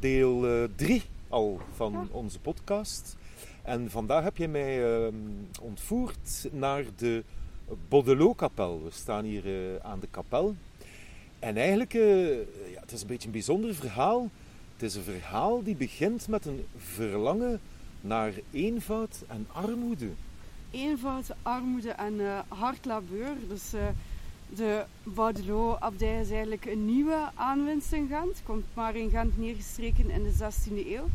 Deel 3 al van onze podcast. En vandaag heb je mij ehm, ontvoerd naar de Baudelot-kapel. We staan hier eh, aan de kapel. En eigenlijk, uh, ja, het is een beetje een bijzonder verhaal. Het is een verhaal die begint met een verlangen naar eenvoud en armoede. Eenvoud, armoede en hard labeur. Dus de Baudelot-abdij is eigenlijk een nieuwe aanwinst in Gent. Komt maar in Gent neergestreken in de 16e eeuw.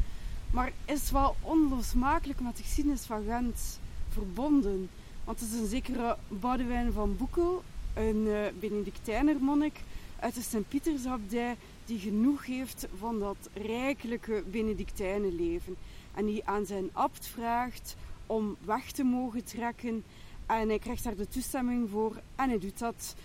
Maar is wel onlosmakelijk met de geschiedenis van Gent verbonden. Want het is een zekere Boudewijn van Boekel, een uh, Benedictijnermonnik uit de Sint-Pietersabdij, die genoeg heeft van dat rijkelijke Benedictijnenleven. En die aan zijn abt vraagt om weg te mogen trekken. En hij krijgt daar de toestemming voor en hij doet dat.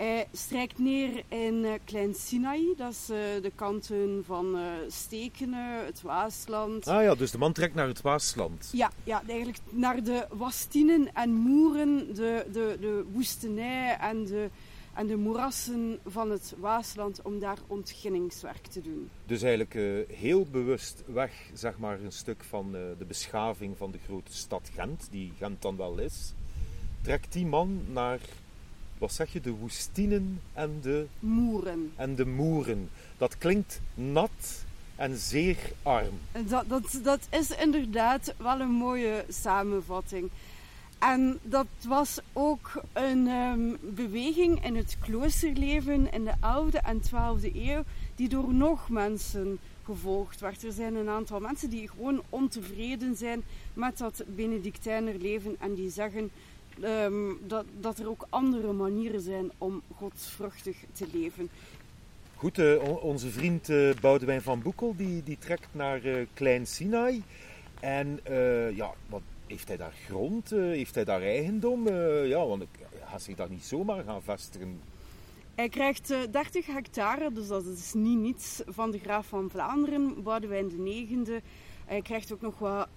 Hij strijkt neer in uh, Klein Sinaï, dat is uh, de kanten van Stekenen, het Waasland. Ah ja, dus de man trekt naar het Waasland. Ja, ja eigenlijk naar de Wastinen en Moeren, de, de, de woestenij en de, en de moerassen van het Waasland om daar ontginningswerk te doen. Dus eigenlijk heel bewust weg, zeg maar, een stuk van de beschaving van de grote stad Gent, die Gent dan wel is. Trekt die man naar wat zeg je, de woestinen en de moeren. En de moeren. Dat klinkt nat en zeer arm. Dat, dat, dat is inderdaad wel een mooie samenvatting. En dat was ook een um, beweging in het kloosterleven in de 11e en 12e eeuw, die door nog mensen gevolgd werd. Er zijn een aantal mensen die gewoon ontevreden zijn met dat Benedictijnerleven en die zeggen um, dat, dat er ook andere manieren zijn om godsvruchtig te leven. Goed, uh, onze vriend uh, Boudewijn van Boekel die, die trekt naar uh, Klein Sinai. En ja, wat, heeft hij daar grond? heeft hij daar eigendom? ja, want hij gaat zich daar niet zomaar gaan vestigen. Hij krijgt 30 hectare, dus dat is niet niets van de graaf van Vlaanderen, Boudewijn de negende. Hij krijgt ook nog wat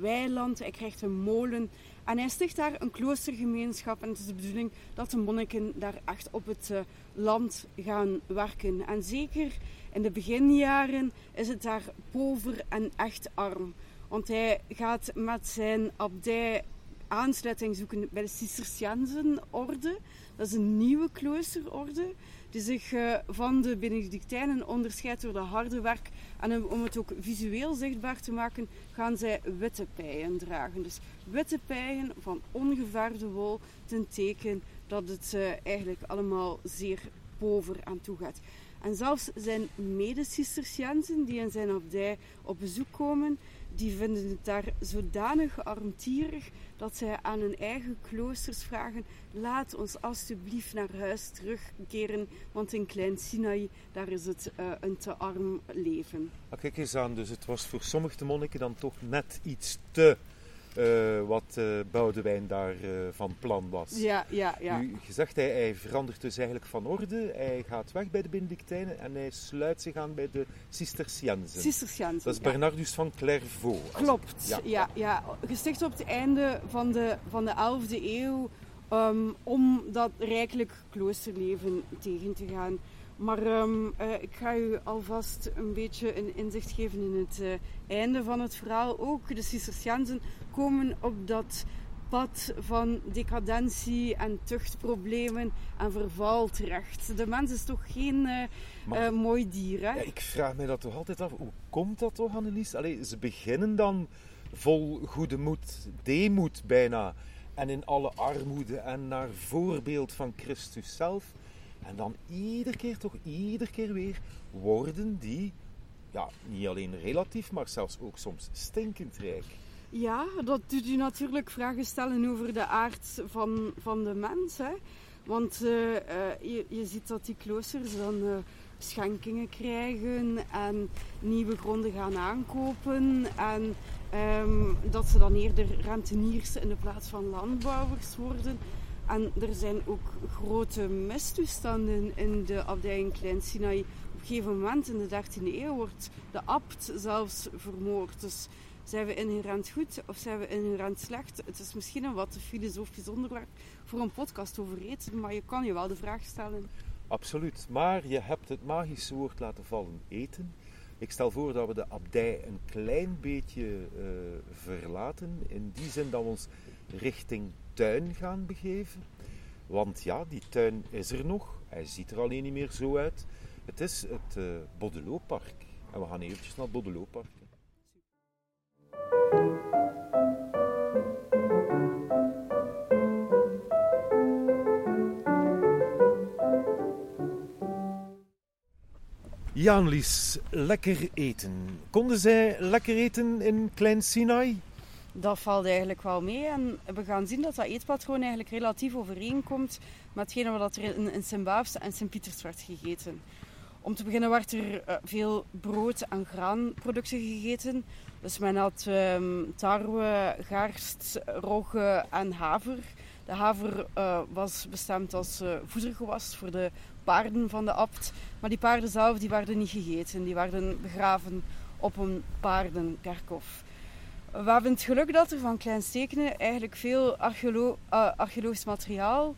weiland, hij krijgt een molen. En hij sticht daar een kloostergemeenschap. En het is de bedoeling dat de monniken daar echt op het uh, land gaan werken. En zeker in de beginjaren is het daar pover en echt arm. Want hij gaat met zijn abdij aansluiting zoeken bij de Cisterciënzenorde. Dat is een nieuwe kloosterorde die zich uh, van de Benedictijnen onderscheidt door de harde werk. En om het ook visueel zichtbaar te maken, gaan zij witte pijen dragen. Dus witte pijen van ongeverfde wol, ten teken dat het uh, eigenlijk allemaal zeer pover aan toe gaat. En zelfs zijn mede-cisterciënten die in zijn abdij op bezoek komen, die vinden het daar zodanig armtierig dat zij aan hun eigen kloosters vragen: laat ons alstublieft naar huis terugkeren, want in Klein Sinaï daar is het uh, een te arm leven. Ah, kijk eens aan, dus het was voor sommige monniken dan toch net iets te uh, wat uh, Boudewijn daar uh, van plan was. Ja, ja, ja. U gezegd, hij, hij verandert dus eigenlijk van orde. Hij gaat weg bij de Benedictijnen en hij sluit zich aan bij de Cisterciënzen. Cisterciënzen, Dat is Bernardus van Clairvaux. Klopt, ja. ja, ja. Gesticht op het einde van de, van de 11e eeuw um, om dat rijkelijk kloosterleven tegen te gaan. Maar um, uh, ik ga u alvast een beetje een inzicht geven in het uh, einde van het verhaal. Ook de Cisterciënzen komen op dat pad van decadentie en tuchtproblemen en verval terecht. De mens is toch geen uh, maar, mooi dier, hè? Ja, ik vraag mij dat toch altijd af. Hoe komt dat toch, Annelies? Allee, ze beginnen dan vol goede moed, deemoed bijna. En in alle armoede en naar voorbeeld van Christus zelf. En dan iedere keer, toch iedere keer weer, worden die, ja, niet alleen relatief, maar zelfs ook soms stinkend rijk. Ja, dat doet u natuurlijk vragen stellen over de aard van, van de mens. Hè? Want uh, uh, je, ziet dat die kloosters dan uh, schenkingen krijgen en nieuwe gronden gaan aankopen. En um, dat ze dan eerder renteniers in de plaats van landbouwers worden. En er zijn ook grote mistoestanden in de abdij in Klein Sinaï. Op een gegeven moment in de 13e eeuw wordt de abt zelfs vermoord. Dus zijn we inherent goed of zijn we inherent slecht? Het is misschien een wat filosofisch onderwerp voor een podcast over eten, maar je kan je wel de vraag stellen. Absoluut, maar je hebt het magische woord laten vallen: eten. Ik stel voor dat we de abdij een klein beetje uh, verlaten. In die zin dat we ons richting tuin gaan begeven. Want ja, die tuin is er nog. Hij ziet er alleen niet meer zo uit. Het is het uh. En we gaan eventjes naar het Bodelopark. Jan Lies, lekker eten. Konden zij lekker eten in Klein Sinai? Dat valt eigenlijk wel mee. En we gaan zien dat dat eetpatroon eigenlijk relatief overeenkomt met hetgene wat er in, in Sint-Baafs en Sint-Pieters werd gegeten. Om te beginnen werd er uh, veel brood- en graanproducten gegeten. Dus men had um, tarwe, garst, rogge en haver. De haver uh, was bestemd als uh, voedergewas voor de paarden van de abt. Maar die paarden zelf die werden niet gegeten. Die werden begraven op een paardenkerkhof. We hebben het geluk dat er van Kleinstekenen eigenlijk veel uh, archeologisch materiaal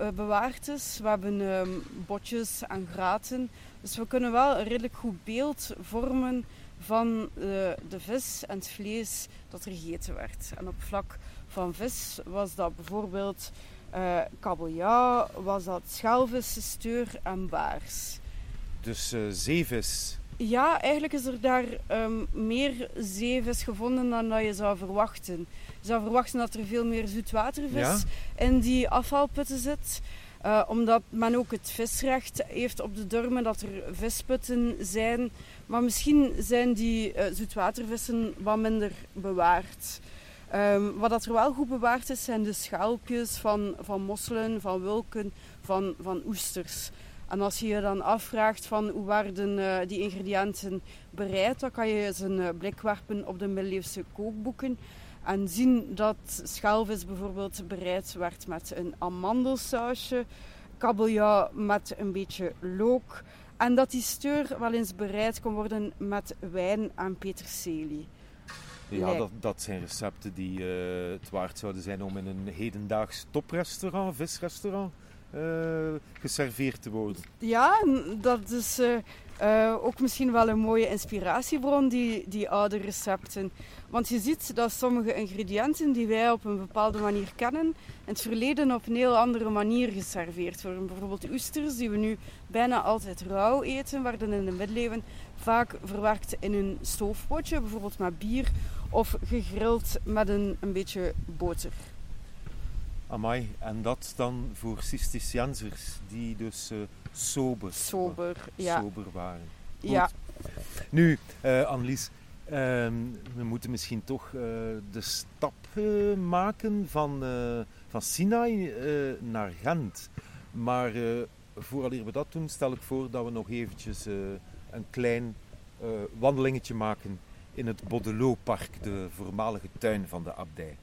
uh, bewaard is. We hebben um, botjes en graten. Dus we kunnen wel een redelijk goed beeld vormen van uh, de vis en het vlees dat er gegeten werd. En op vlak van vis was dat bijvoorbeeld uh, kabeljauw, was dat schelvis, steur en baars. Dus uh, zeevis? Ja, eigenlijk is er daar um, meer zeevis gevonden dan dat je zou verwachten. Je zou verwachten dat er veel meer zoetwatervis ja? in die afvalputten zit. Uh, omdat men ook het visrecht heeft op de Durmen, dat er visputten zijn. Maar misschien zijn die uh, zoetwatervissen wat minder bewaard. Um, wat dat er wel goed bewaard is, zijn de schelpjes van, van mosselen, van wulken, van, van oesters. En als je je dan afvraagt van hoe waren uh, die ingrediënten bereid, dan kan je eens een uh, blik werpen op de middeleeuwse kookboeken en zien dat schelvis bijvoorbeeld bereid werd met een amandelsausje, kabeljauw met een beetje look en dat die steur wel eens bereid kon worden met wijn en peterselie. Ja, dat, dat zijn recepten die uh, het waard zouden zijn om in een hedendaags toprestaurant, visrestaurant, geserveerd te worden. Ja, dat is uh, uh, ook misschien wel een mooie inspiratiebron, die, die oude recepten. Want je ziet dat sommige ingrediënten die wij op een bepaalde manier kennen, in het verleden op een heel andere manier geserveerd worden. Bijvoorbeeld oesters, die we nu bijna altijd rauw eten, werden in de middeleeuwen vaak verwerkt in een stoofpotje, bijvoorbeeld met bier, of gegrild met een, een beetje boter. Amai, en dat dan voor Cisterciensers, die dus uh, sober, sober, ja. sober waren. Goed. Ja. Nu, uh, Annelies, uh, we moeten misschien toch de stap maken van, van Sinai naar Gent. Maar vooraleer we dat doen, stel ik voor dat we nog eventjes een klein wandelingetje maken in het Baudelot-park, de voormalige tuin van de abdij.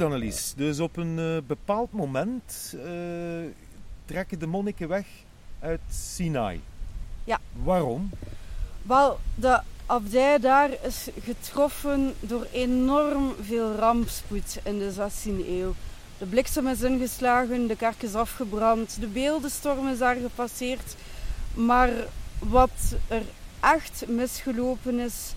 Goed, Annelies. Dus op een uh, bepaald moment uh, trekken de monniken weg uit Sinai. Ja. Waarom? Wel, de abdij daar is getroffen door enorm veel rampspoed in de 16e eeuw. De bliksem is ingeslagen, de kerk is afgebrand, de beeldenstorm is daar gepasseerd. Maar wat er echt misgelopen is,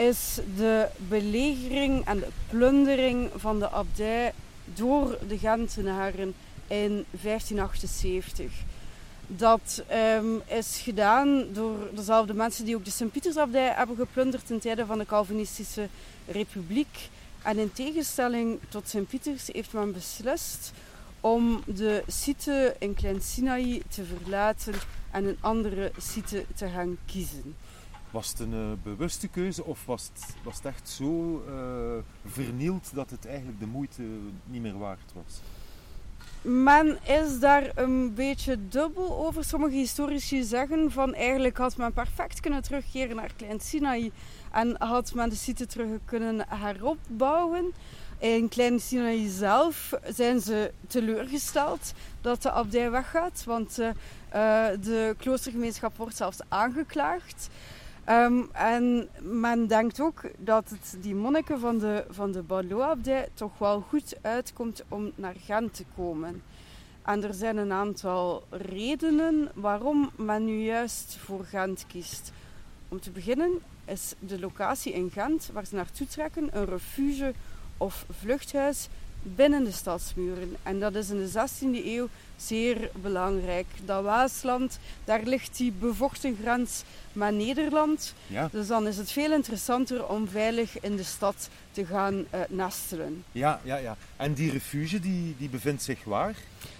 is de belegering en de plundering van de abdij door de Gentenaren in 1578. Dat um, is gedaan door dezelfde mensen die ook de Sint-Pietersabdij hebben geplunderd in tijden van de Calvinistische Republiek. En in tegenstelling tot Sint-Pieters heeft men beslist om de site in Klein Sinaï te verlaten en een andere site te gaan kiezen. Was het een uh, bewuste keuze of was het, was het echt zo uh, vernield dat het eigenlijk de moeite niet meer waard was? Men is daar een beetje dubbel over. Sommige historici zeggen van eigenlijk had men perfect kunnen terugkeren naar Klein Sinaï en had men de site terug kunnen heropbouwen. In Kleine Sinaï zelf zijn ze teleurgesteld dat de abdij weggaat, want uh, de kloostergemeenschap wordt zelfs aangeklaagd. Um, en men denkt ook dat het die monniken van de, van de Baudelot-abdij toch wel goed uitkomt om naar Gent te komen. En er zijn een aantal redenen waarom men nu juist voor Gent kiest. Om te beginnen is de locatie in Gent waar ze naartoe trekken een refuge of vluchthuis binnen de stadsmuren. En dat is in de 16e eeuw zeer belangrijk. Dat Waasland, daar ligt die bevochten grens met Nederland. Ja. Dus dan is het veel interessanter om veilig in de stad te gaan uh, nestelen. Ja, ja, ja. En die refuge die, die bevindt zich waar?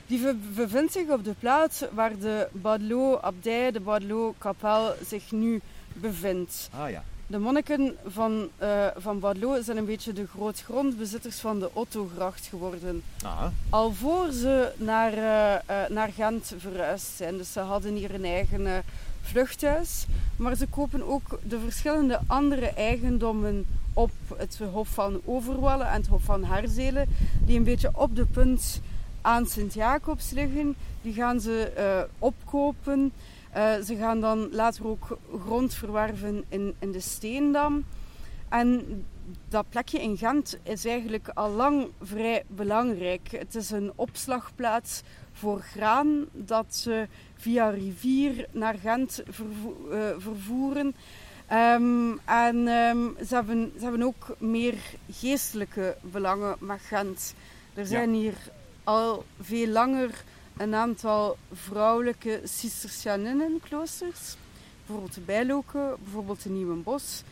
Die bevindt zich op de plaats waar de Baudelot-abdij, de Baudelot-kapel zich nu bevindt. Ah ja. De monniken van, uh, van zijn een beetje de grootgrondbezitters van de Ottogracht geworden. Aha. Al voor ze naar, uh, uh, naar Gent verhuisd zijn. Dus ze hadden hier een eigen vluchthuis. Maar ze kopen ook de verschillende andere eigendommen op. Het Hof van Overwallen en het Hof van Herzelen. Die een beetje op de punt aan Sint-Jacobs liggen. Die gaan ze opkopen. Uh, ze gaan dan later ook grond verwerven in, in de Steendam. En dat plekje in Gent is eigenlijk al lang vrij belangrijk. Het is een opslagplaats voor graan dat ze via rivier naar Gent vervo uh, vervoeren. Um, en um, ze, hebben, ze hebben ook meer geestelijke belangen met Gent. Er zijn ja. hier al veel langer een aantal vrouwelijke Cistercianinnen-kloosters. Bijvoorbeeld de Bijloken, bijvoorbeeld de Nieuwe Bos.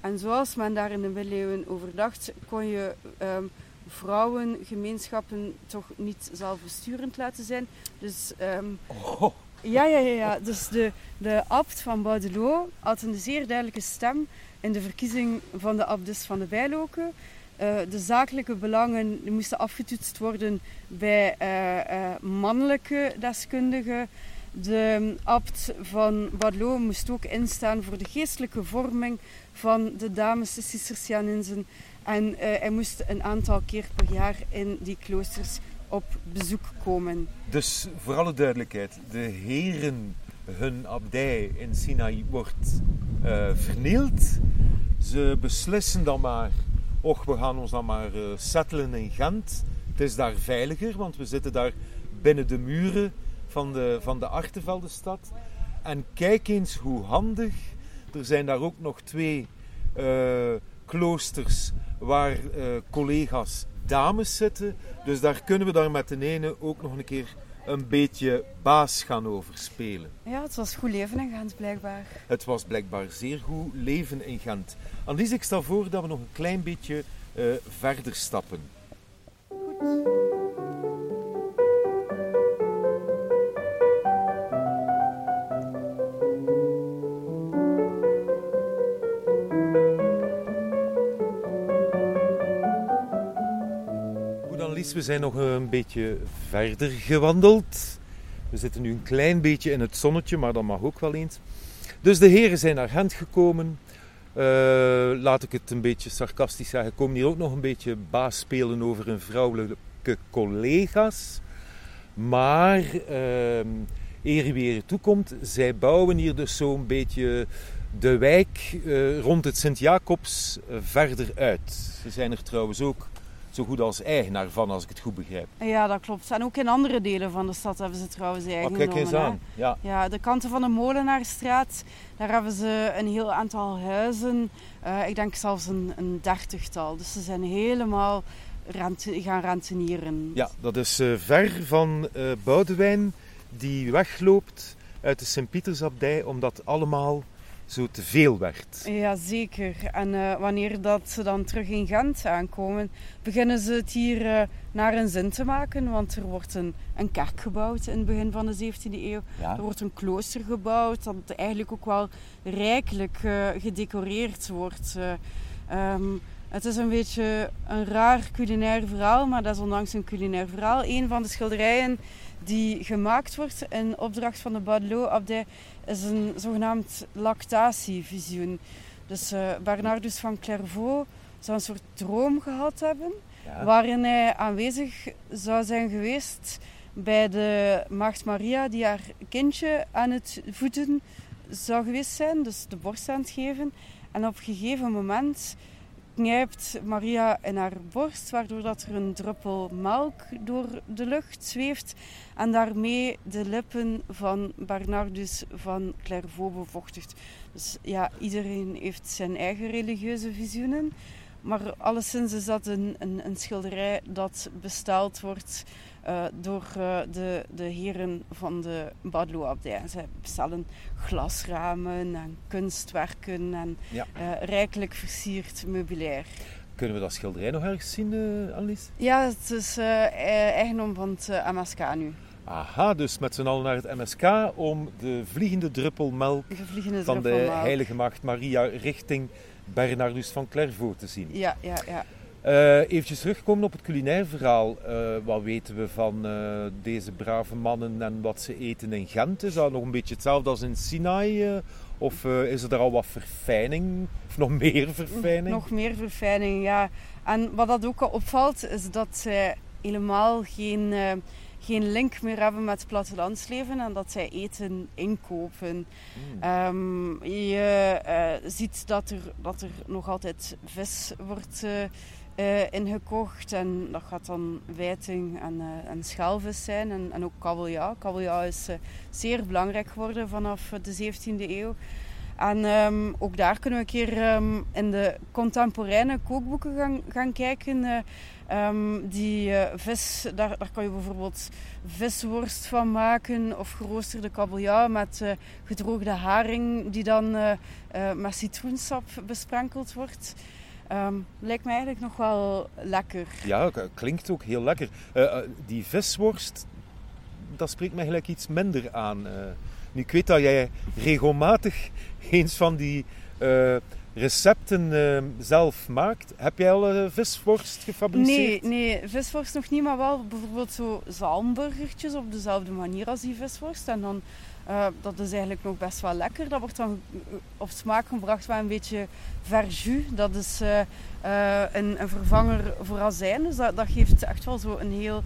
En zoals men daar in de middeleeuwen over dacht, kon je um, vrouwengemeenschappen toch niet zelfbesturend laten zijn. Dus, um, oh. ja, ja, ja, ja. Dus de, de abt van Baudelot had een zeer duidelijke stem in de verkiezing van de abdis van de Bijloken. Uh, de zakelijke belangen moesten afgetoetst worden bij uh, uh, mannelijke deskundigen. De abt van Baudelot moest ook instaan voor de geestelijke vorming van de dames, de Cistercianinsen. En hij moest een aantal keer per jaar in die kloosters op bezoek komen. Dus voor alle duidelijkheid, de heren, hun abdij in Sinaï wordt vernield. Ze beslissen dan maar och, we gaan ons dan maar uh, settelen in Gent. Het is daar veiliger, want we zitten daar binnen de muren van de, van de Arteveldenstad. En kijk eens hoe handig. Er zijn daar ook nog twee uh, kloosters waar uh, collega's dames zitten. Dus daar kunnen we daar met de ene ook nog een keer een beetje baas gaan overspelen. Ja, het was goed leven in Gent blijkbaar. Het was blijkbaar zeer goed leven in Gent. Annelies, ik stel voor dat we nog een klein beetje uh, verder stappen. Goed. We zijn nog een beetje verder gewandeld. We zitten nu een klein beetje in het zonnetje, maar dat mag ook wel eens. Dus de heren zijn naar Gent gekomen. Uh, laat ik het een beetje sarcastisch zeggen. Komen hier ook nog een beetje baas spelen over hun vrouwelijke collega's. Maar uh, eer weer toekomt, zij bouwen hier dus zo'n beetje de wijk uh, rond het Sint-Jacobs verder uit. Ze zijn er trouwens ook zo goed als eigenaar van, als ik het goed begrijp. Ja, dat klopt. En ook in andere delen van de stad hebben ze trouwens eigen oh, kijk eens aan. Ja. ja, de kanten van de Molenaarstraat, daar hebben ze een heel aantal huizen. Uh, ik denk zelfs een, een dertigtal. Dus ze zijn helemaal rente, gaan rentenieren. Ja, dat is uh, ver van uh, Boudewijn, die wegloopt uit de Sint-Pietersabdij, omdat allemaal zo te veel werd. Ja, zeker. En uh, wanneer dat ze dan terug in Gent aankomen, beginnen ze het hier uh, naar een zin te maken. Want er wordt een, een kerk gebouwd in het begin van de 17e eeuw. Ja. Er wordt een klooster gebouwd dat eigenlijk ook wel rijkelijk uh, gedecoreerd wordt. Um, het is een beetje een raar culinair verhaal, maar desondanks een culinair verhaal. Een van de schilderijen die gemaakt wordt in opdracht van de Baudelot-abdij is een zogenaamd lactatievisioen. Dus uh, Bernardus van Clairvaux zou een soort droom gehad hebben Ja. waarin hij aanwezig zou zijn geweest bij de Maagd Maria die haar kindje aan het voeden zou geweest zijn, dus de borst aan het geven. En op een gegeven moment knijpt Maria in haar borst, waardoor dat er een druppel melk door de lucht zweeft en daarmee de lippen van Bernardus van Clairvaux bevochtigt. Dus ja, iedereen heeft zijn eigen religieuze visioenen, maar alleszins is dat een, een, een schilderij dat besteld wordt uh, door uh, de, de heren van de Badelot-abdij. Zij bestellen glasramen en kunstwerken en Ja. uh, rijkelijk versierd meubilair. Kunnen we dat schilderij nog ergens zien, uh, Annelies? Ja, het is eh, eigendom van het eh, MSK nu. Aha, dus met z'n allen naar het MSK om de vliegende druppel melk De vliegende van de heilige maagd Maria richting Bernardus van Clairvaux te zien. Ja, ja, ja. Eh eventjes terugkomen op het culinair verhaal. Eh, wat weten we van eh, deze brave mannen en wat ze eten in Gent? Is dat nog een beetje hetzelfde als in Sinai? of is er daar al wat verfijning? Of nog meer verfijning? Nog meer verfijning, ja. En wat dat ook al opvalt, is dat zij helemaal geen, geen link meer hebben met het plattelandsleven en dat zij eten inkopen. Hmm. Ehm, je ziet dat er, dat er nog altijd vis wordt eh, ingekocht. En dat gaat dan wijting en, eh, en schelvis zijn. En, en ook kabeljauw. Kabeljauw is eh, zeer belangrijk geworden vanaf de 17e eeuw. En ehm, ook daar kunnen we een keer ehm, in de contemporaine kookboeken gaan, gaan kijken. eh, ehm, die vis, daar, daar kan je bijvoorbeeld visworst van maken of geroosterde kabeljauw met gedroogde haring die dan met citroensap besprenkeld wordt. Ehm, lijkt me eigenlijk nog wel lekker. Ja, klinkt ook heel lekker. Eh, eh, die visworst, dat spreekt mij gelijk iets minder aan. eh. nu, ik weet dat jij regelmatig eens van die recepten zelf maakt. Heb jij al visworst Nee, gefabriceerd? nee, visworst nog niet, maar wel bijvoorbeeld zo zalmburgertjes op dezelfde manier als die visworst. En dan, eh, dat is eigenlijk nog best wel lekker. Dat wordt dan eh, op smaak gebracht met een beetje verjus. Dat is eh, een, een vervanger voor azijn. Dus dat, dat geeft echt wel zo een heel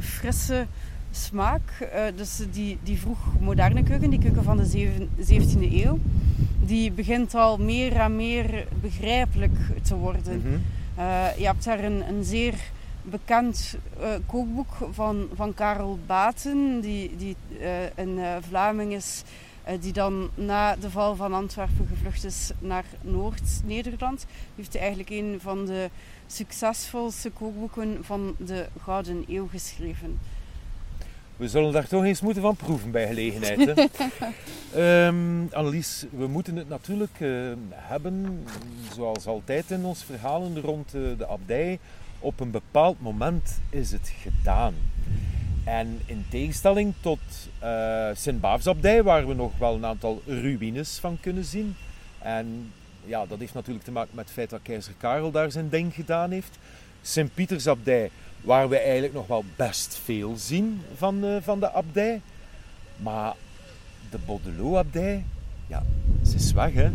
frisse smaak. Dus die, die vroeg moderne keuken, die keuken van de zeven- 17e eeuw, die begint al meer en meer begrijpelijk te worden. Mhm. Je hebt daar een, een zeer bekend eh, kookboek van, van Karel Baten, die, die eh, een eh, Vlaming is, die dan na de val van Antwerpen gevlucht is naar Noord-Nederland. Die heeft eigenlijk een van de succesvolste kookboeken van de Gouden Eeuw geschreven. We zullen daar toch eens moeten van proeven bij gelegenheid. Hè? Ehm, Annelies, we moeten het natuurlijk hebben, zoals altijd in ons verhalen rond de abdij. Op een bepaald moment is het gedaan. En in tegenstelling tot eh Sint-Baafsabdij, waar we nog wel een aantal ruïnes van kunnen zien. En ja, dat heeft natuurlijk te maken met het feit dat keizer Karel daar zijn ding gedaan heeft. Sint-Pietersabdij, waar we eigenlijk nog wel best veel zien van, eh, van de abdij. Maar de Baudelot-abdij, ja, ze is weg, hè?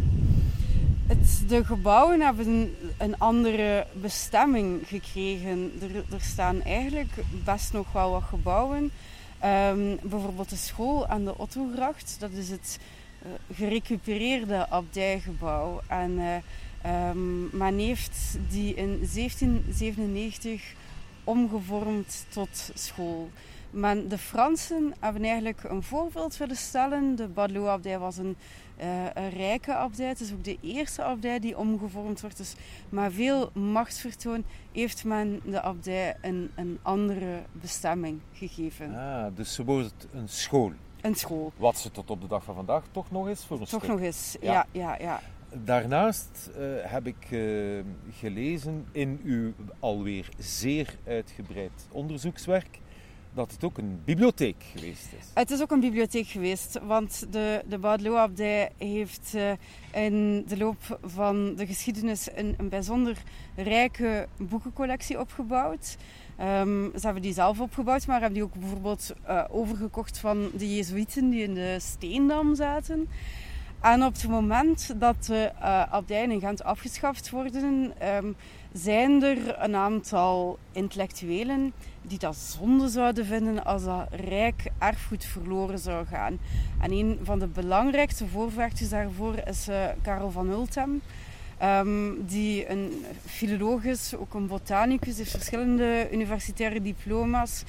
Het, de gebouwen hebben een, andere bestemming gekregen. Er, staan eigenlijk best nog wel wat gebouwen. Ehm, bijvoorbeeld de school aan de Ottogracht. Dat is het eh, gerecupereerde abdijgebouw. En ehm, men heeft die in 1797 omgevormd tot school. Men, de Fransen hebben eigenlijk een voorbeeld willen stellen. De Badelot-abdij was een, een rijke abdij. Het is ook de eerste abdij die omgevormd wordt. Dus maar veel machtsvertoon heeft men de abdij een, een andere bestemming gegeven. Ah, dus ze wordt een school. Een school. Wat ze tot op de dag van vandaag toch nog is voor een Toch stuk. nog eens. Ja. Ja, ja, ja. Daarnaast eh, heb ik eh, gelezen in uw alweer zeer uitgebreid onderzoekswerk dat het ook een bibliotheek geweest is. Het is ook een bibliotheek geweest, want de, de Baudelot-abdij heeft eh, in de loop van de geschiedenis een, een bijzonder rijke boekencollectie opgebouwd. Ehm, ze hebben die zelf opgebouwd, maar hebben die ook bijvoorbeeld eh, overgekocht van de Jezuïeten die in de Steendam zaten. En op het moment dat de uh, abdijen in Gent afgeschaft worden, um, zijn er een aantal intellectuelen die dat zonde zouden vinden als dat rijk erfgoed verloren zou gaan. En een van de belangrijkste voorvechters daarvoor is uh, Karel van Hultem. Um, die een filoloog is, ook een botanicus, heeft verschillende universitaire diploma's.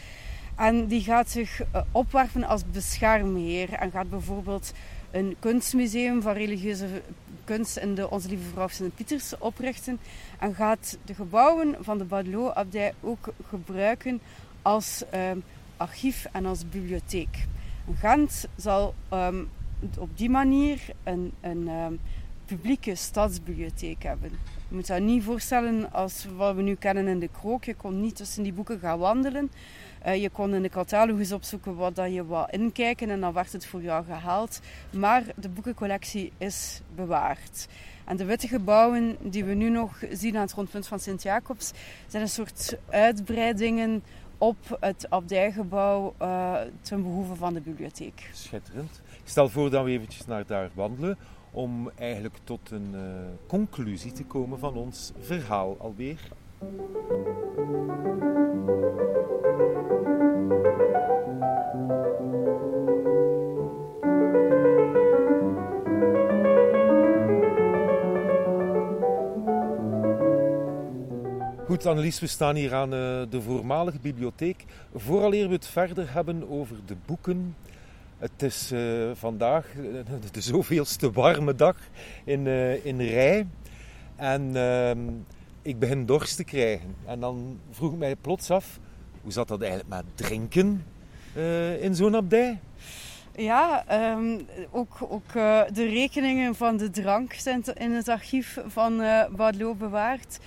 En die gaat zich uh, opwerpen als beschermheer en gaat bijvoorbeeld een kunstmuseum van religieuze kunst in de Onze Lieve Vrouw Sint-Pieters oprichten. En gaat de gebouwen van de Baudelot-abdij ook gebruiken als um, archief en als bibliotheek. Gent zal um, op die manier een, een um, publieke stadsbibliotheek hebben. Je moet dat niet voorstellen als wat we nu kennen in de krook. Je kon niet tussen die boeken gaan wandelen. Uh, je kon in de catalogus opzoeken wat dat je wou inkijken en dan werd het voor jou gehaald. Maar de boekencollectie is bewaard. En de witte gebouwen die we nu nog zien aan het rondpunt van Sint-Jacobs zijn een soort uitbreidingen op het abdijgebouw uh, ten behoeve van de bibliotheek. Schitterend. Ik stel voor dat we eventjes naar daar wandelen om eigenlijk tot een uh, conclusie te komen van ons verhaal alweer. Goed, Annelies, we staan hier aan uh, de voormalige bibliotheek. Vooraleer we het verder hebben over de boeken. Het is uh, vandaag de zoveelste warme dag in, uh, in Rij. En ehm, ik begin dorst te krijgen. En dan vroeg ik mij plots af, hoe zat dat eigenlijk met drinken in zo'n abdij? Ja, um, ook, ook de rekeningen van de drank zijn in het archief van uh, bewaard.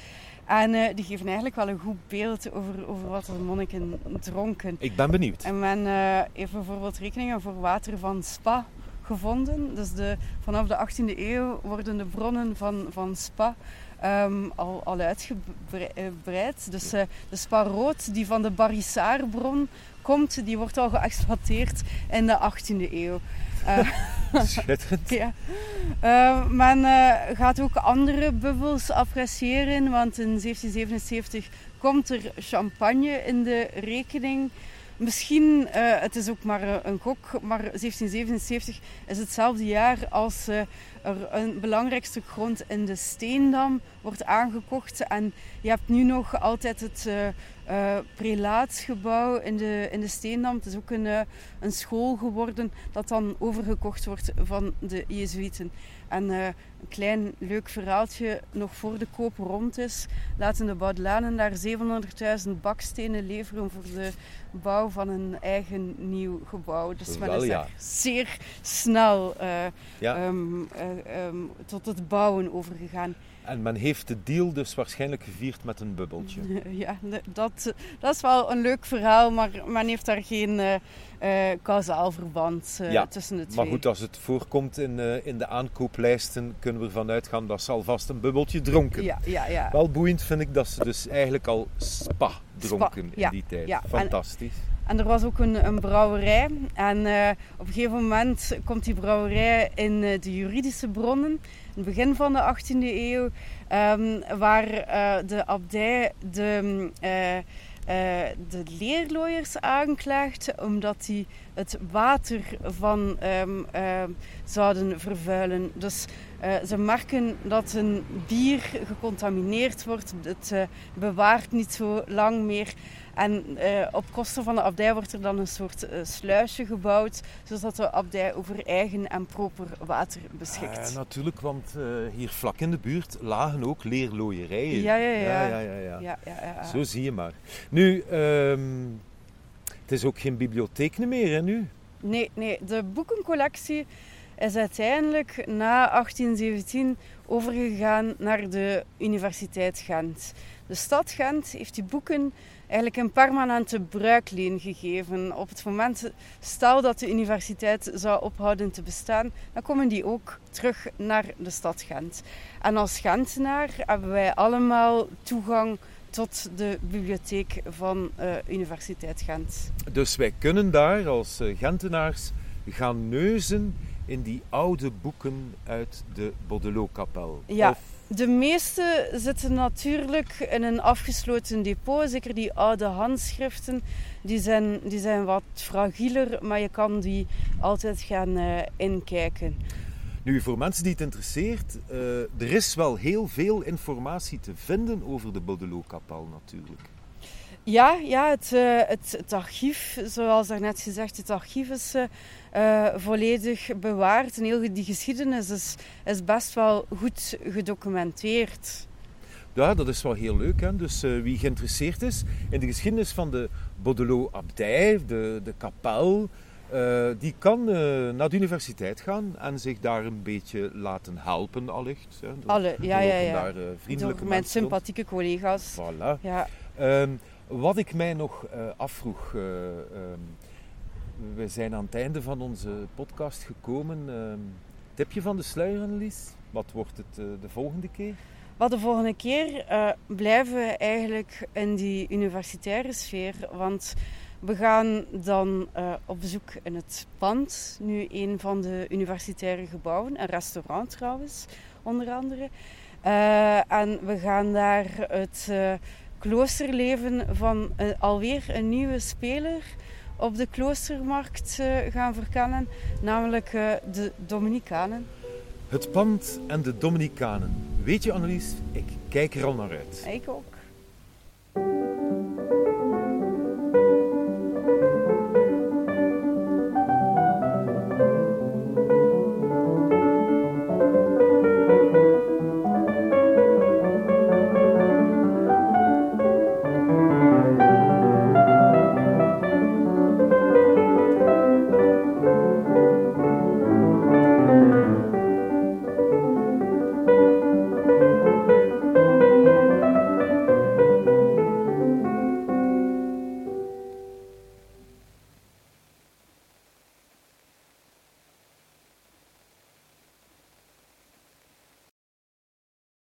En uh, die geven eigenlijk wel een goed beeld over, over wat de monniken dronken. Ik ben benieuwd. En men heeft bijvoorbeeld rekeningen voor water van Spa gevonden. Dus de, vanaf de 18e eeuw worden de bronnen van, van Spa um, al, al uitgebreid. Dus uh, de Spa rood die van de Barissaarbron komt, die wordt al geëxploiteerd in de 18e eeuw. Uh, Schitterend. ja. Uh, men uh, gaat ook andere bubbels appreciëren, want in 1777 komt er champagne in de rekening. Misschien, uh, het is ook maar een gok, maar 1777 is hetzelfde jaar als er een belangrijk stuk grond in de Steendam wordt aangekocht. En je hebt nu nog altijd het prelaatsgebouw in de, in de Steendam. Het is ook een, een school geworden dat dan overgekocht wordt van de Jezuïeten. En uh, een klein leuk verhaaltje nog voor de koop rond is, laten de Baudelanen daar 700.000 bakstenen leveren voor de bouw van een eigen nieuw gebouw. Dus men is ja. zeer snel ja. um, um, tot het bouwen overgegaan. En men heeft de deal dus waarschijnlijk gevierd met een bubbeltje. Ja, dat, dat is wel een leuk verhaal, maar men heeft daar geen uh, kausaal verband ja, tussen de twee. Maar goed, als het voorkomt in, in de aankooplijsten, kunnen we ervan uitgaan dat ze alvast een bubbeltje dronken. Ja, ja, ja. Wel boeiend vind ik dat ze dus eigenlijk al spa dronken spa, in die tijd. Fantastisch. En, en er was ook een, een brouwerij. En uh, op een gegeven moment komt die brouwerij in uh, de juridische bronnen. In het begin van de 18e eeuw. Um, waar uh, de abdij de, de leerlooiers aanklaagt. Omdat die het water van um, zouden vervuilen. Dus ze merken dat een bier gecontamineerd wordt. Het bewaart niet zo lang meer. En uh, op kosten van de abdij wordt er dan een soort uh, sluisje gebouwd, zodat de abdij over eigen en proper water beschikt. Uh, natuurlijk, want hier vlak in de buurt lagen ook leerlooierijen. Ja, ja, ja. ja, ja, ja. ja, ja Zo zie je maar. Nu, um, het is ook geen bibliotheek meer, hè, nu? Nee, nee. De boekencollectie is uiteindelijk na 1817 overgegaan naar de Universiteit Gent. De stad Gent heeft die boeken eigenlijk een permanente bruikleen gegeven. Op het moment, stel dat de universiteit zou ophouden te bestaan, dan komen die ook terug naar de stad Gent. En als Gentenaar hebben wij allemaal toegang tot de bibliotheek van uh, Universiteit Gent. Dus wij kunnen daar als uh, Gentenaars gaan neuzen in die oude boeken uit de Baudelot-kapel? Ja. Of- De meeste zitten natuurlijk in een afgesloten depot. Zeker die oude handschriften. Die zijn, die zijn wat fragieler, maar je kan die altijd gaan eh, inkijken. Nu, voor mensen die het interesseert, eh, er is wel heel veel informatie te vinden over de Baudelot-kapel natuurlijk. Ja, ja het, eh, het, het archief, zoals daarnet gezegd, het archief is eh, volledig bewaard. En heel die geschiedenis is, is best wel goed gedocumenteerd. Ja, dat is wel heel leuk. Hè? Dus eh, wie geïnteresseerd is in de geschiedenis van de Baudelot-abdij, de, de kapel, eh, die kan naar de universiteit gaan en zich daar een beetje laten helpen, allicht. Hè? Er- Alle, ja, ja, ja. daar vriendelijke Door mijn sympathieke collega's. Voilà. Ja, Ehm, wat ik mij nog afvroeg, eh, ehm, we zijn aan het einde van onze podcast gekomen. Ehm, tipje van de sluier? Wat wordt het eh, de volgende keer? Maar de volgende keer eh, blijven we eigenlijk in die universitaire sfeer. Want we gaan dan eh, op bezoek in het pand. Nu een van de universitaire gebouwen. Een restaurant trouwens, onder andere. En we gaan daar het kloosterleven van alweer een nieuwe speler op de kloostermarkt eh, gaan verkennen. Namelijk eh, de Dominicanen. Het pand en de Dominicanen. Weet je, Annelies, ik kijk er al naar uit. Ik ook.